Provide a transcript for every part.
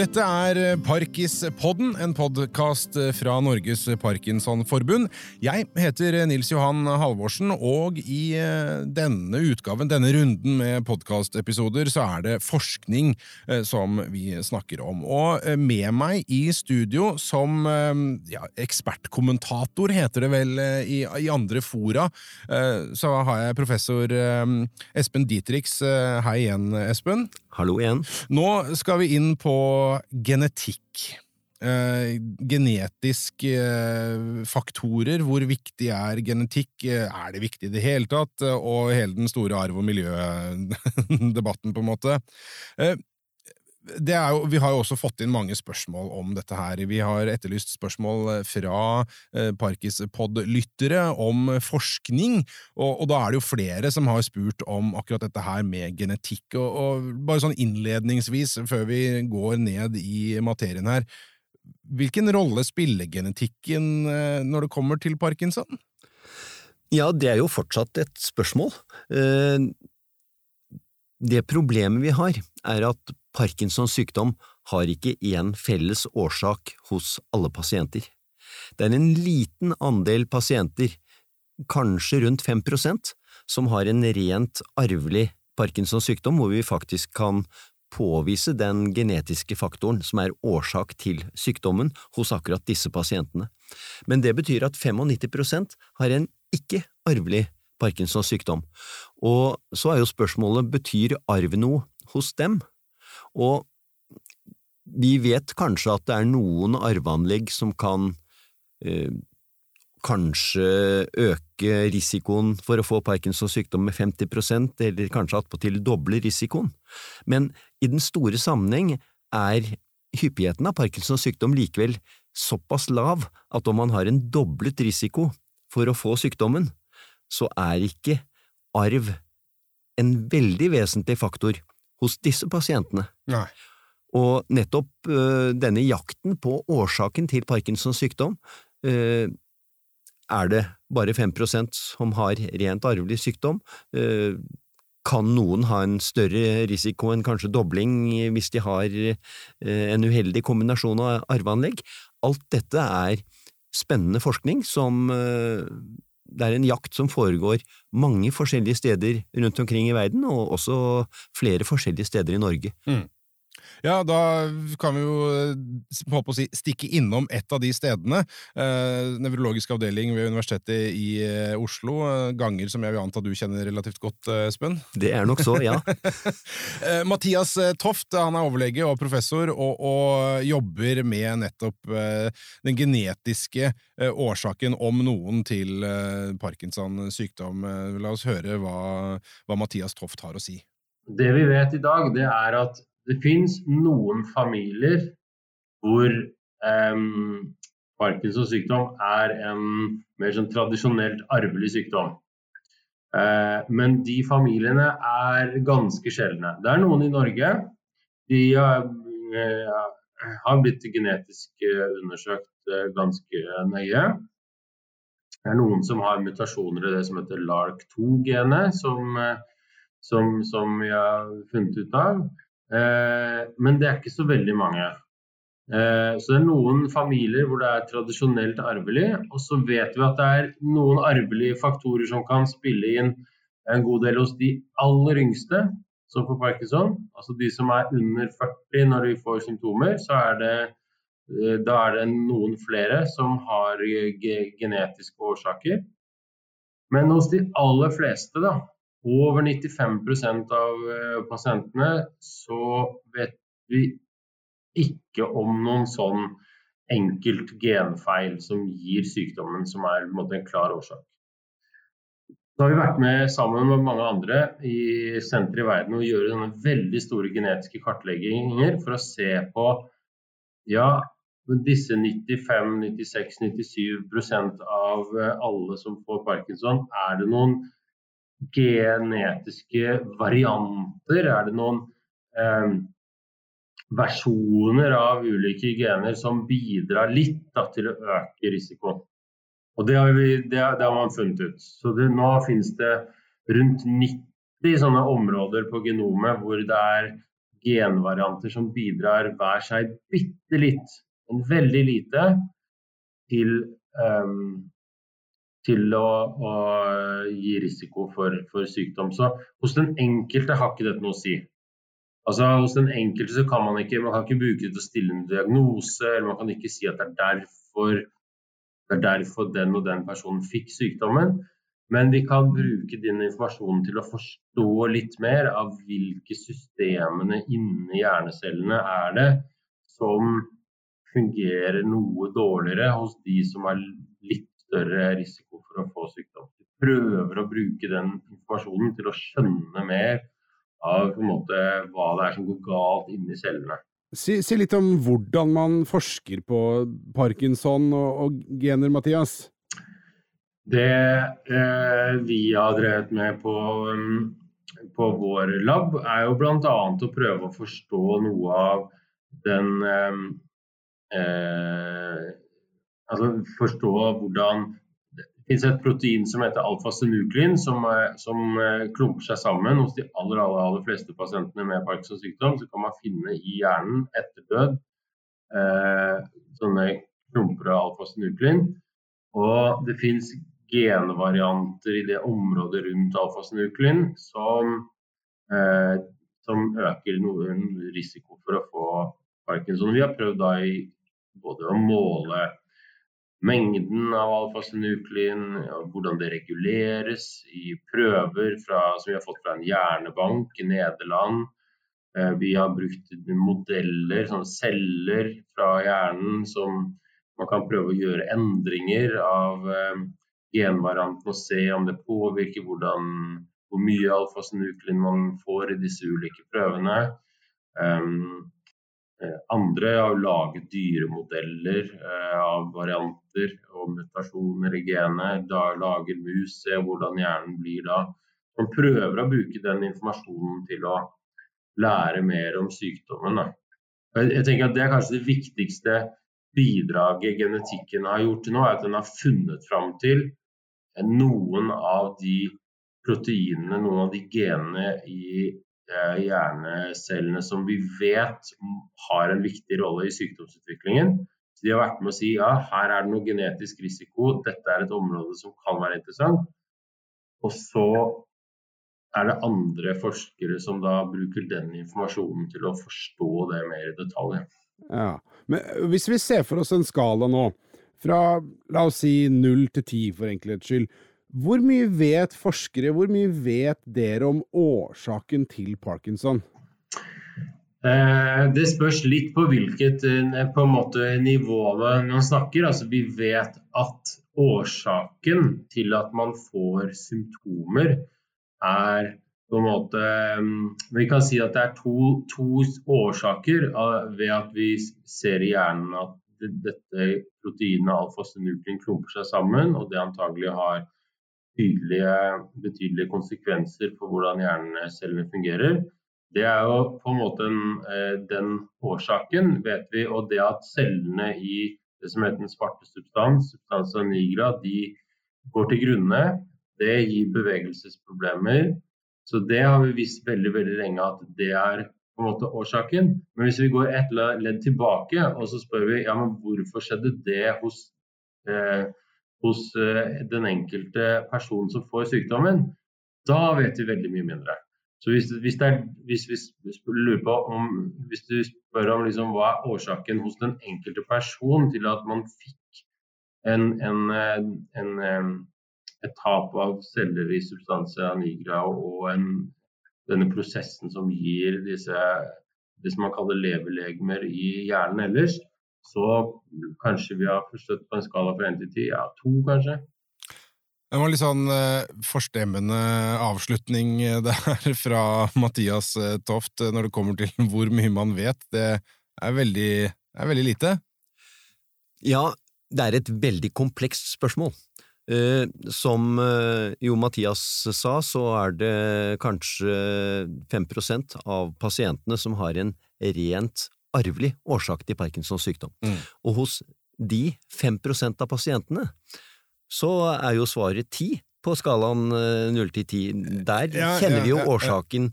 Dette er Parkis-podden, en podkast fra Norges Parkinsonforbund. Jeg heter Nils Johan Halvorsen, og i eh, denne utgaven, denne runden med podkastepisoder, så er det forskning eh, som vi snakker om. Og eh, med meg i studio som ja, ekspertkommentator, heter det vel i, i andre fora, så har jeg professor Espen Dietrichs. Hei igjen, Espen. Hallo igjen. Nå skal vi inn på genetikk. Eh, genetiske eh, faktorer. Hvor viktig er genetikk? Eh, er det viktig i det hele tatt? Og hele den store arv- og miljødebatten, på en måte. Eh, jo, vi har jo også fått inn mange spørsmål om dette her. Vi har etterlyst spørsmål eh, fra eh, Parkispod-lyttere om forskning, og, og, da er det jo flere som har spurt om akkurat dette her med genetikk. Og, og bare sånn innledningsvis, før vi går ned i materien her, hvilken rolle spiller genetikken eh, når det kommer til parkinson? Ja, det er jo fortsatt et spørsmål. Det problemet vi har, er at Parkinsons sykdom har ikke én felles årsak hos alle pasienter. Det er en liten andel pasienter, kanskje rundt 5% som har en rent arvelig Parkinsons sykdom, hvor vi faktisk kan påvise den genetiske faktoren som er årsak til sykdommen hos akkurat disse pasientene. Men det betyr at 95% har en ikke arvelig Parkinsons sykdom. Og så er jo spørsmålet betyr arv noe hos dem? Og vi vet kanskje at det er noen arveanlegg som kan eh, kanskje øke risikoen for å få Parkinsons sykdom med 50% eller kanskje attpåtil doble risikoen, men i den store sammenheng er hyppigheten av Parkinsons sykdom likevel såpass lav at om man har en doblet risiko for å få sykdommen, så er ikke arv en veldig vesentlig faktor hos disse pasientene. Nei. Og nettopp uh, denne jakten på årsaken til Parkinsons sykdom uh, er det bare 5% som har rent arvelig sykdom. Uh, kan noen ha en større risiko enn kanskje dobling hvis de har en uheldig kombinasjon av arveanlegg? Alt dette er spennende forskning som det er en jakt som foregår mange forskjellige steder rundt omkring i verden, og også flere forskjellige steder i Norge. Mm. Ja, da kan vi jo håpe å si, stikke innom et av de stedene. Eh, nevrologisk avdeling ved Universitetet i eh, Oslo. Eh, ganger som jeg vil anta du kjenner relativt godt, eh, Det er nok så, ja. eh, Mathias eh, Toft han er overlege og professor, og, og jobber med nettopp den genetiske årsaken, om noen, til Parkinsons sykdom. La oss høre hva, hva Mathias Toft har å si. Det vi vet i dag, det er at det fins noen familier hvor um, Parkinsons sykdom er en mer sånn tradisjonelt arvelig sykdom. Uh, men de familiene er ganske sjeldne. Det er noen i Norge. De uh, uh, har blitt genetisk undersøkt ganske nøye. Det er noen som har mutasjoner i det som heter LARC2-genet, som, som, som, vi har funnet ut av. Eh, men det er ikke så veldig mange. Eh, så det er noen familier hvor det er tradisjonelt arvelig, og så vet vi at det er noen arvelige faktorer som kan spille inn en god del hos de aller yngste som får parkinson. Altså de som er under 40 når de får symptomer, så er det, eh, da er det noen flere som har genetiske årsaker. Men hos de aller fleste, da, over 95% av eh, pasientene så vet vi ikke om noen sånn enkelt genfeil som gir sykdommen, som er en, en klar årsak. Så har vi vært med sammen med mange andre i sentre i verden og gjøre denne veldig store genetiske kartlegginger for å se på ja, disse 95, 96, 97% av eh, alle som får parkinson, er det noen genetiske varianter? Er det noen eh, versjoner av ulike gener som bidrar litt da, til å øke risikoen? Og det har, vi, det, det har man funnet ut. Så det, nå finnes det rundt 90 sånne områder på genomet hvor det er genvarianter som bidrar hver seg bitte litt, men veldig lite, til, um, til å, å, gi risiko for, for, sykdom. Så hos den enkelte har ikke dette noe å si. Altså Hos den enkelte så kan man ikke, man kan ikke bruke det til å stille en diagnose, eller man kan ikke si at det er derfor, det er derfor den og den personen fikk sykdommen. Men vi kan bruke din informasjon til å forstå litt mer av hvilke systemene inni hjernecellene er det som fungerer noe dårligere hos de som er litt større risiko for å få sykdom. Vi prøver å bruke den informasjonen til å skjønne mer av måte, hva det er som går galt inni cellene. Si, si, litt om hvordan man forsker på parkinson og, og gener, Mathias? Det eh, vi har drevet med på, um, på vår lab, er jo bl.a. å prøve å forstå noe av den eh, eh, Altså forstå hvordan Det finnes et protein som heter alfa-synuklin, som, eh, som eh, klumper seg sammen hos de aller, aller, aller fleste pasientene med Parkinsons sykdom. Så kan man finne i hjernen etter død eh, sånne klumper av alfa-synuklin. Og det finnes genvarianter i det området rundt alfasynuklin som, eh, som øker noen risiko for å få parkinson. Vi har prøvd i både å måle mengden av alfasynuklin, hvordan det reguleres i prøver fra, som vi har fått fra en hjernebank i Nederland. Eh, vi har brukt modeller, sånne celler fra hjernen som man kan prøve å gjøre endringer av eh, genvarianten og se om det påvirker hvordan, hvor mye alfasynuklin man får i disse ulike prøvene. Um, andre har laget dyremodeller uh, av varianter og mutasjoner i genet. Da lager mus, se hvordan hjernen blir da. Man prøver å bruke den informasjonen til å lære mer om sykdommen. Jeg tenker at Det er kanskje det viktigste bidraget genetikken har gjort til nå, er at den har funnet fram til noen av de proteinene, noen av de genene i eh, hjernecellene som vi vet har en viktig rolle i sykdomsutviklingen. Så de har vært med å si ja, her er det noe genetisk risiko, dette er et område som kan være interessant. Og så er det andre forskere som da bruker den informasjonen til å forstå det mer i detalj. Ja, Men hvis vi ser for oss en skala nå, fra la oss si null til ti, for enkelhets skyld. Hvor mye vet forskere, hvor mye vet dere om årsaken til parkinson? Eh, det spørs litt på hvilket eh, på måte, nivå man snakker. Altså, vi vet at årsaken til at man får symptomer, er på en måte mm, Vi kan si at det er to, to årsaker ved at vi ser i hjernen at dette proteinet alfa-synuklin klumper seg sammen, og det antagelig har tydelige, betydelige konsekvenser for hvordan hjernecellene fungerer. Det er jo på en måte den, eh, den årsaken, vet vi. Og det at cellene i det som heter den svarte substans, substansa nigra, de går til grunne, det gir bevegelsesproblemer. Så det har vi visst veldig veldig lenge at det er på en måte årsaken. Men hvis vi går ett ledd tilbake og så spør vi ja, men hvorfor skjedde det hos, eh, hos eh, den enkelte person som får sykdommen, da vet vi veldig mye mindre. Så hvis, hvis, er, hvis, om, hvis du spør om liksom, hva er årsaken hos den enkelte person til at man fikk en, en, en, en et tap av celler i substansia nigra og en denne prosessen som gir disse det som man kaller leverlegemer i hjernen ellers, så kanskje vi har forstått på en skala fra 1 til 10, ja, to kanskje. Det var litt sånn uh, forstemmende avslutning eh, der fra Mathias uh, Toft når det kommer til hvor mye man vet. Det er veldig, er veldig lite. Ja, det er et veldig komplekst spørsmål. Eh, som eh, jo Mathias sa, så er det kanskje 5% av pasientene som har en rent arvelig årsak til Parkinsons sykdom. Mm. Og hos de 5% av pasientene så er jo svaret 10 på skalaen 0 eh, til 10. Der ja, kjenner vi jo årsaken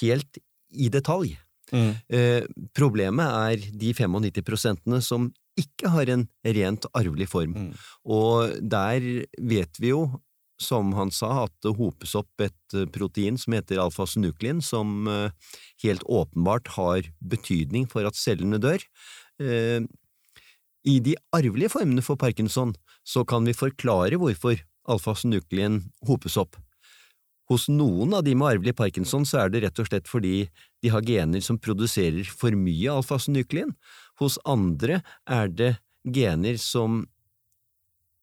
helt i detalj. Mm. Eh, problemet er de 95 som ikke har en rent arvelig form. Mm. Og der vet vi jo, som han sa, at det hopes opp et eh, protein som heter alfasynuklin, som eh, helt åpenbart har betydning for at cellene dør. Eh, I de arvelige formene for parkinson så kan vi forklare hvorfor alfasynuklin hopes opp. Hos noen av de med arvelig parkinson så er det rett og slett fordi de har gener som produserer for mye alfasynuklin, hos andre er det gener som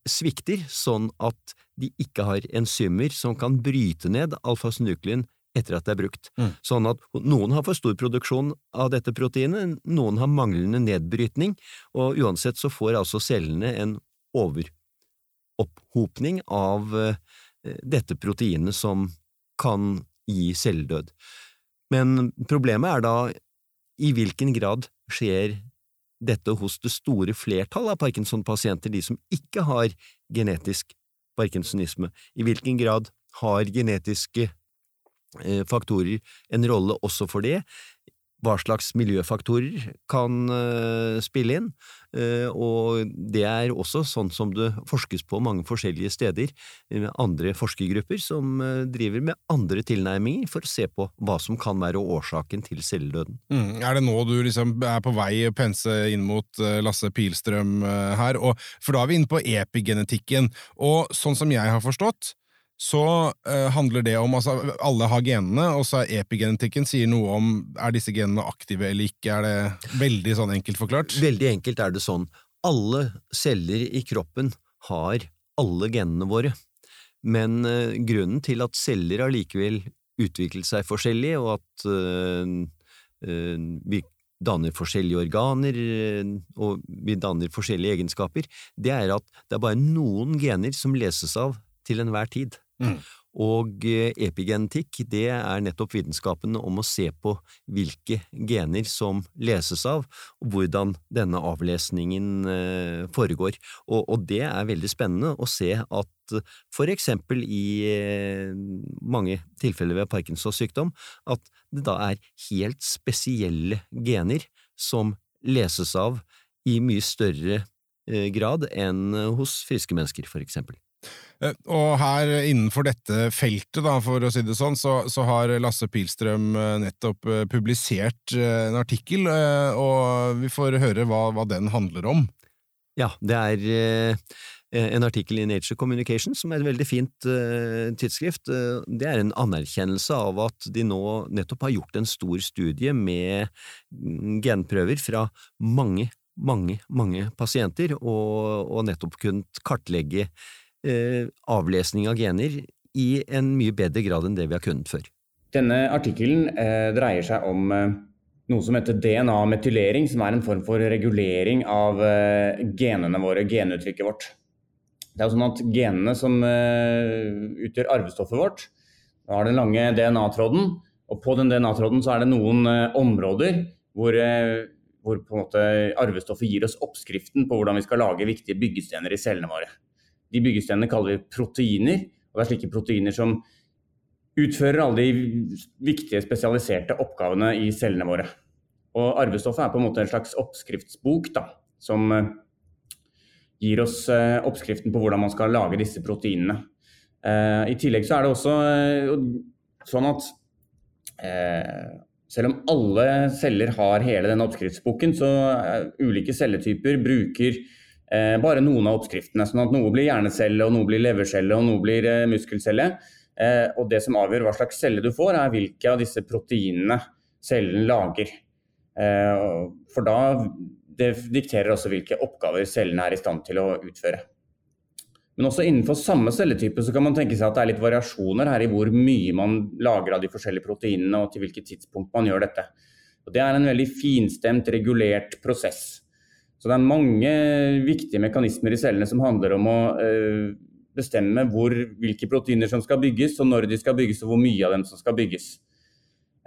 svikter, sånn at de ikke har enzymer som kan bryte ned alfasynuklin etter at det er brukt. Mm. Sånn at noen har for stor produksjon av dette proteinet, noen har manglende nedbrytning, og uansett så får altså cellene en overopphopning av uh, dette proteinet som kan gi celledød. Men problemet er da i hvilken grad skjer dette hos det store flertallet av Parkinson-pasienter, de som ikke har genetisk parkinsonisme? I hvilken grad har genetiske eh, faktorer en rolle også for det? Hva slags miljøfaktorer kan uh, spille inn, uh, og det er også sånn som det forskes på mange forskjellige steder, med andre forskergrupper som driver med andre tilnærminger for å se på hva som kan være årsaken til celledøden. Mm. Er det nå du liksom er på vei å pense inn mot Lasse Pilstrøm her? Og, for da er vi inne på epigenetikken, og sånn som jeg har forstått, så uh, handler det om altså alle har genene, og så er epigenetikken sier noe om er disse genene aktive eller ikke. Er det veldig sånn enkelt forklart? Veldig enkelt er det sånn. Alle celler i kroppen har alle genene våre, men uh, grunnen til at celler allikevel utviklet seg forskjellig, og at uh, vi danner forskjellige organer, og vi danner forskjellige egenskaper, det er at det er bare noen gener som leses av til enhver tid. Mm. Og eh, epigenetikk det er nettopp vitenskapen om å se på hvilke gener som leses av, og hvordan denne avlesningen eh, foregår. Og, og det er veldig spennende å se at for eksempel i eh, mange tilfeller ved Parkinsons sykdom, at det da er helt spesielle gener som leses av i mye større grad enn hos friske mennesker, for eksempel. Eh, og her innenfor dette feltet, da, for å si det sånn, så, så har Lasse Pilstrøm eh, nettopp eh, publisert en artikkel, og vi får høre hva, hva den handler om. Ja, det er en artikkel i Nature Communication, som er et veldig fint tidsskrift. det er en anerkjennelse av at de nå nettopp har gjort en stor studie med mm, genprøver fra mange, mange, mange pasienter, og, og nettopp kunnet kartlegge avlesning av gener i en mye bedre grad enn det vi har kunnet før. Denne artikkelen eh, dreier seg om eh, noe som heter DNA-metylering, som er en form for regulering av eh, genene våre, genuttrykket vårt. Det er jo sånn at Genene som eh, utgjør arvestoffet vårt, da har den lange DNA-tråden, og på den DNA-tråden så er det noen eh, områder hvor, hvor arvestoffet gir oss oppskriften på hvordan vi skal lage viktige byggestener i cellene våre. De byggesteinene kaller vi proteiner. og Det er slike proteiner som utfører alle de viktige spesialiserte oppgavene i cellene våre. Og Arvestoffet er på en måte en slags oppskriftsbok da, som eh, gir oss eh, oppskriften på hvordan man skal lage disse proteinene. Eh, I tillegg så er det også sånn at selv om alle celler har hele denne oppskriftsboken, så ulike celletyper bruker eh, bare noen av oppskriftene. sånn at Noe blir hjernecelle, og noe blir levercelle og noe blir eh, muskelcelle. Eh, og Det som avgjør hva slags celle du får, er hvilke av disse proteinene cellen lager. Eh, for da det dikterer også hvilke oppgaver cellene er i stand til å utføre. Men også innenfor samme celletype så kan man tenke seg at det er litt variasjoner her i hvor mye man lager av de forskjellige proteinene og til hvilket tidspunkt man gjør dette. Og Det er en veldig finstemt, regulert prosess. Så det er mange viktige mekanismer i cellene som handler om å øh, bestemme hvor, hvilke proteiner som skal bygges, og når de skal bygges, og hvor mye av dem som skal bygges.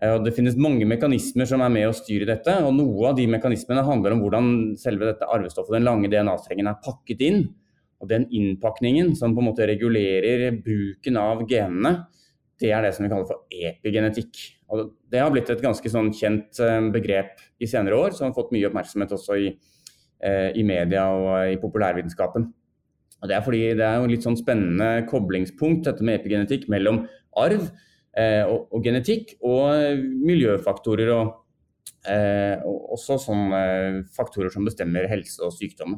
Eh, og det finnes mange mekanismer som er med å styre dette, og noe av de mekanismene handler om hvordan selve dette arvestoffet, den lange DNA-strengen, er pakket inn. Og den innpakningen som på en måte regulerer bruken av genene, det er det som vi kaller for epigenetikk. Og det har blitt et ganske sånn kjent begrep i senere år, som har fått mye oppmerksomhet også i, i media og i populærvitenskapen. Og Det er fordi det er jo litt sånn spennende koblingspunkt, dette med epigenetikk, mellom arv eh, og, og, genetikk og miljøfaktorer. og Eh, og også sånne faktorer som bestemmer helse og sykdom.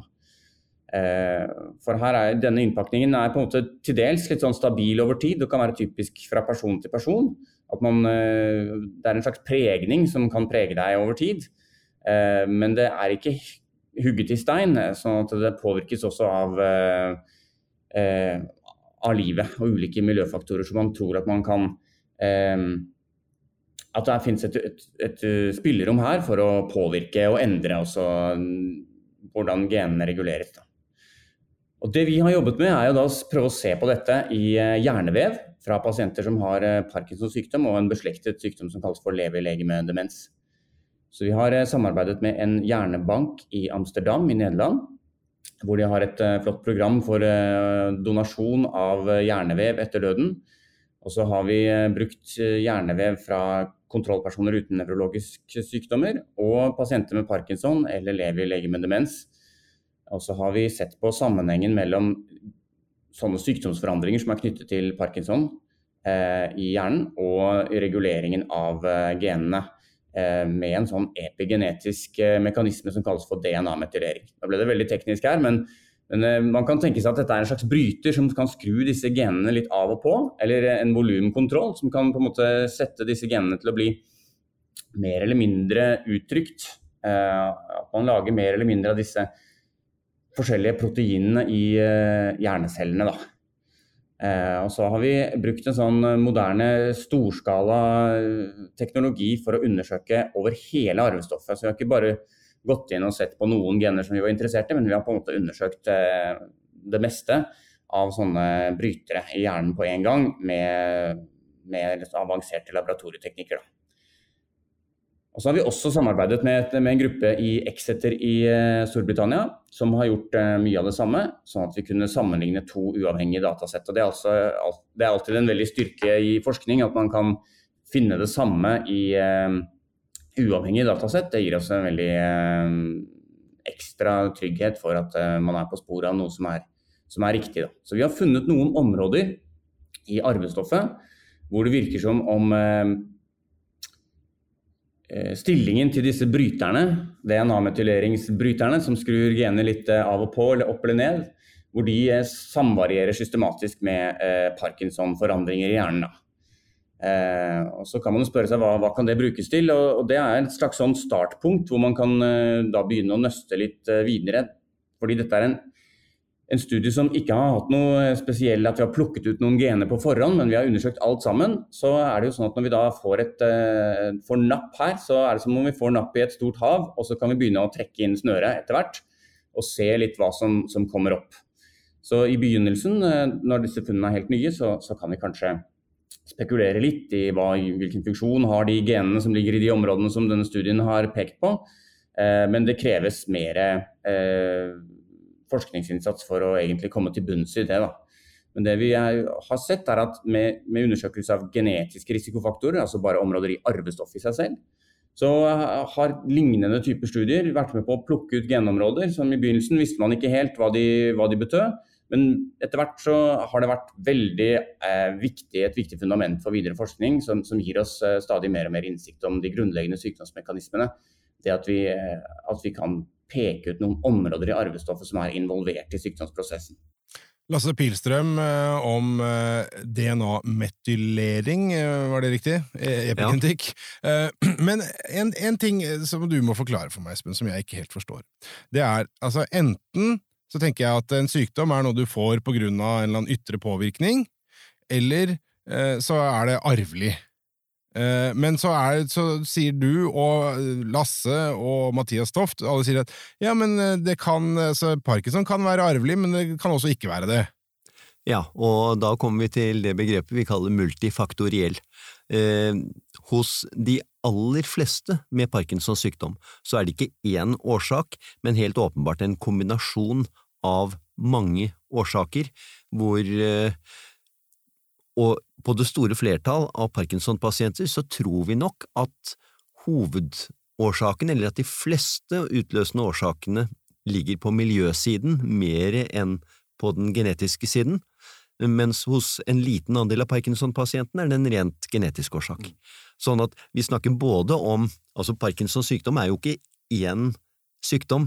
Eh, for her er denne innpakningen er på en måte til dels litt sånn stabil over tid. Det kan være typisk fra person til person. At man, eh, det er en slags pregning som kan prege deg over tid. Eh, men det er ikke hugget i stein, sånn at det påvirkes også av, eh, av livet og ulike miljøfaktorer som man tror at man kan eh, at det finnes et, et, et, spillerom her for å påvirke og endre også mm, hvordan genene reguleres. Da. Og Det vi har jobbet med, er å prøve å se på dette i uh, hjernevev fra pasienter som har Parkinsons sykdom og en beslektet sykdom som kalles for lever-legeme-demens. Så Vi har samarbeidet med en hjernebank i Amsterdam i Nederland. Hvor de har et flott program for donasjon av hjernevev etter døden. Og så har vi brukt hjernevev fra kontrollpersoner uten nevrologiske sykdommer og pasienter med parkinson eller lever med demens. Og så har vi sett på sammenhengen mellom sånne sykdomsforandringer som er knyttet til parkinson eh, i hjernen, og reguleringen av eh, genene eh, med en sånn epigenetisk eh, mekanisme som kalles for DNA-metylering. Da ble det veldig teknisk her, men, men eh, man kan tenke seg at dette er en slags bryter som kan skru disse genene litt av og på, eller en volumkontroll som kan på en måte sette disse genene til å bli mer eller mindre uttrykt. Eh, at man lager mer eller mindre av disse forskjellige proteinene i eh, hjernecellene. Da. Og så har vi brukt en sånn moderne storskala teknologi for å undersøke over hele arvestoffet. Så vi har ikke bare gått inn og sett på noen gener som vi var interessert i, men vi har på en måte undersøkt eh, det meste av sånne brytere i hjernen på en gang med, med avanserte laboratorieteknikker. Og så har vi også samarbeidet med, et, med en gruppe i Exeter i uh, Storbritannia, som har gjort uh, mye av det samme, sånn at vi kunne sammenligne to uavhengige datasett. Og det er, altså, det er alltid en veldig styrke i forskning at man kan finne det samme i uh, uavhengige datasett det gir oss en veldig eh, ekstra trygghet for at eh, man er på sporet av noe som er, som er riktig. Da. Så vi har funnet noen områder i arvestoffet hvor det virker som om eh, eh stillingen til disse bryterne, DNA-metyleringsbryterne, som skrur genet litt eh, av og på eller opp eller ned, hvor de eh, samvarierer systematisk med Parkinson-forandringer i hjernen. Eh, og Så kan man spørre seg hva, hva kan det brukes til. og, og Det er et slags sånn startpunkt hvor man kan eh, da begynne å nøste litt eh, videre. Fordi dette er en, en, studie som ikke har hatt noe spesiell at vi har plukket ut noen gener på forhånd, men vi har undersøkt alt sammen. Så er det jo sånn at når vi da får, et, eh, får napp her, så er det som om vi får napp i et stort hav, og så kan vi begynne å trekke inn snøret etter hvert. Og se litt hva som, som kommer opp. Så i begynnelsen, eh, når disse funnene er helt nye, så, så kan vi kanskje spekulere litt i hva, hvilken funksjon har de genene som ligger i de områdene som denne studien har pekt på. Eh, men det kreves mer eh, forskningsinnsats for å egentlig komme til bunns i det. Da. Men det vi er, har sett er at med, med, undersøkelse av genetiske risikofaktorer, altså bare områder i arvestoff i seg selv, så har lignende typer studier vært med på å plukke ut genområder som i begynnelsen visste man ikke helt hva de, hva de betød. Men etter hvert så har det vært veldig eh, viktig, et viktig fundament for videre forskning som, som gir oss eh, stadig mer og mer innsikt om de grunnleggende sykdomsmekanismene. Det at vi, eh, at vi kan peke ut noen områder i arvestoffet som er involvert i sykdomsprosessen. Lasse Pilstrøm eh, om eh, DNA-metylering, var det riktig? Epigenetikk. Ja. Men en, en, ting som du må forklare for meg, Espen, som jeg ikke helt forstår. Det er altså enten så tenker jeg at en sykdom er noe du får på grunn av en eller annen ytre påvirkning, eller eh, så er det arvelig. Eh, men så, er, så, sier du og Lasse og Mathias Toft alle sier at ja, men eh, det kan, altså, Parkinson kan være arvelig, men det kan også ikke være det. Ja, og da kommer vi til det begrepet vi kaller multifaktoriell. Eh, hos de aller fleste med Parkinsons sykdom så er det ikke én årsak, men helt åpenbart en kombinasjon av mange årsaker, hvor eh, og på det store flertall av Parkinson-pasienter så tror vi nok at hovedårsaken, eller at de fleste utløsende årsakene, ligger på miljøsiden mer enn på den genetiske siden, mens hos en liten andel av Parkinson-pasientene er det en rent genetisk årsak. Sånn at vi snakker både om… altså Parkinsons sykdom er jo ikke én sykdom,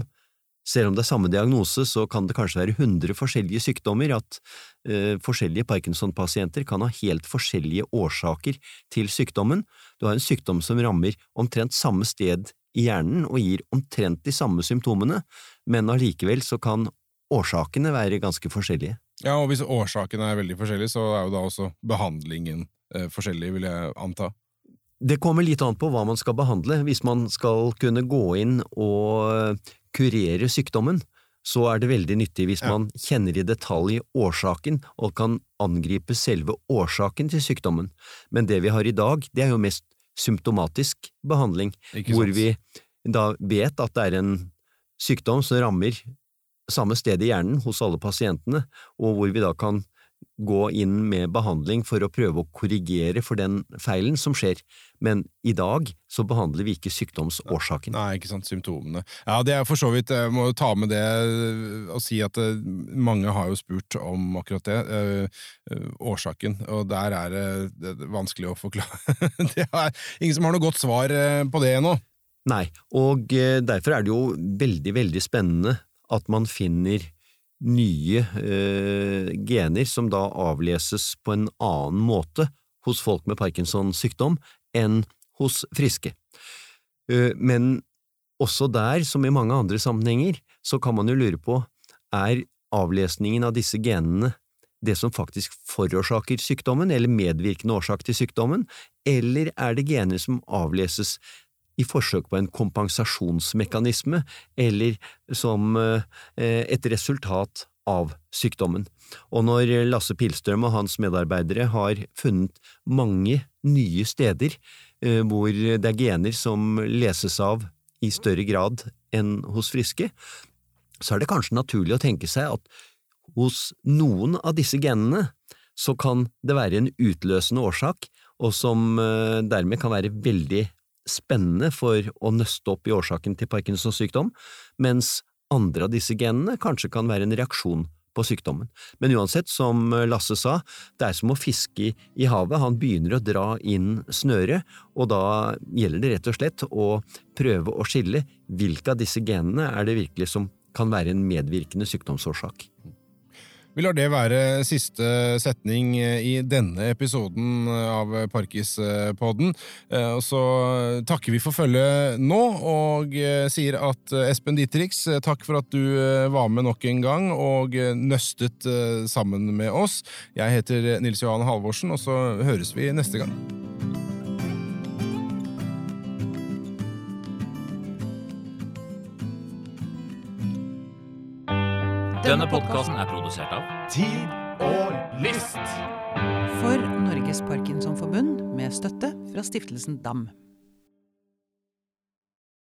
selv om det er samme diagnose, så kan det kanskje være 100 forskjellige sykdommer, at eh, forskjellige Parkinson-pasienter kan ha helt forskjellige årsaker til sykdommen. Du har en sykdom som rammer omtrent samme sted i hjernen og gir omtrent de samme symptomene, men allikevel så kan årsakene være ganske forskjellige. Ja, og hvis årsakene er veldig forskjellige, så er jo da også behandlingen eh, forskjellig, vil jeg anta. Det kommer litt an på hva man skal behandle. Hvis man skal kunne gå inn og kurere sykdommen, så er det veldig nyttig hvis man kjenner i detalj årsaken og kan angripe selve årsaken til sykdommen. Men det vi har i dag, det er jo mest symptomatisk behandling, hvor vi da vet at det er en sykdom som rammer samme sted i hjernen hos alle pasientene, og hvor vi da kan gå inn med behandling for å prøve å korrigere for den feilen som skjer, men i dag så behandler vi ikke sykdomsårsaken. Nei, ikke sant, symptomene. Ja, det er for så vidt, jeg må ta med det og si at eh, mange har jo spurt om akkurat det, øh, årsaken, og der er det vanskelig å forklare. det er ingen som har noe godt svar på det ennå. Nei, og derfor er det jo veldig, veldig spennende at man finner nye eh, gener som da avleses på en annen måte hos folk med Parkinsons sykdom enn hos friske. Eh, men også der, som i mange andre sammenhenger, så kan man jo lure på, er avlesningen av disse genene det som faktisk forårsaker sykdommen, eller medvirkende årsak til sykdommen, eller er det gener som avleses i forsøk på en kompensasjonsmekanisme, eller som eh, et resultat av sykdommen. Og når Lasse Pilstrøm og hans medarbeidere har funnet mange nye steder eh, hvor det er gener som leses av i større grad enn hos friske, så er det kanskje naturlig å tenke seg at hos noen av disse genene så kan det være en utløsende årsak, og som eh, dermed kan være veldig spennende for å nøste opp i årsaken til Parkinsons sykdom, mens andre av disse genene kanskje kan være en reaksjon på sykdommen. Men uansett, som Lasse sa, det er som å fiske i havet, han begynner å dra inn snøret, og da gjelder det rett og slett å prøve å skille hvilke av disse genene er det virkelig som kan være en medvirkende sykdomsårsak. Vi lar det være siste setning i denne episoden av Parkispodden. Eh, så takker vi for følget nå, og eh, sier at eh, Espen Dietrich, takk for at du var med nok en gang og nøstet sammen med oss. Jeg heter Nils Johan Halvorsen, og så høres vi neste gang. Denne podkasten er produsert av Tid og List. For Norges Parkinsonforbund med støtte fra stiftelsen DAM.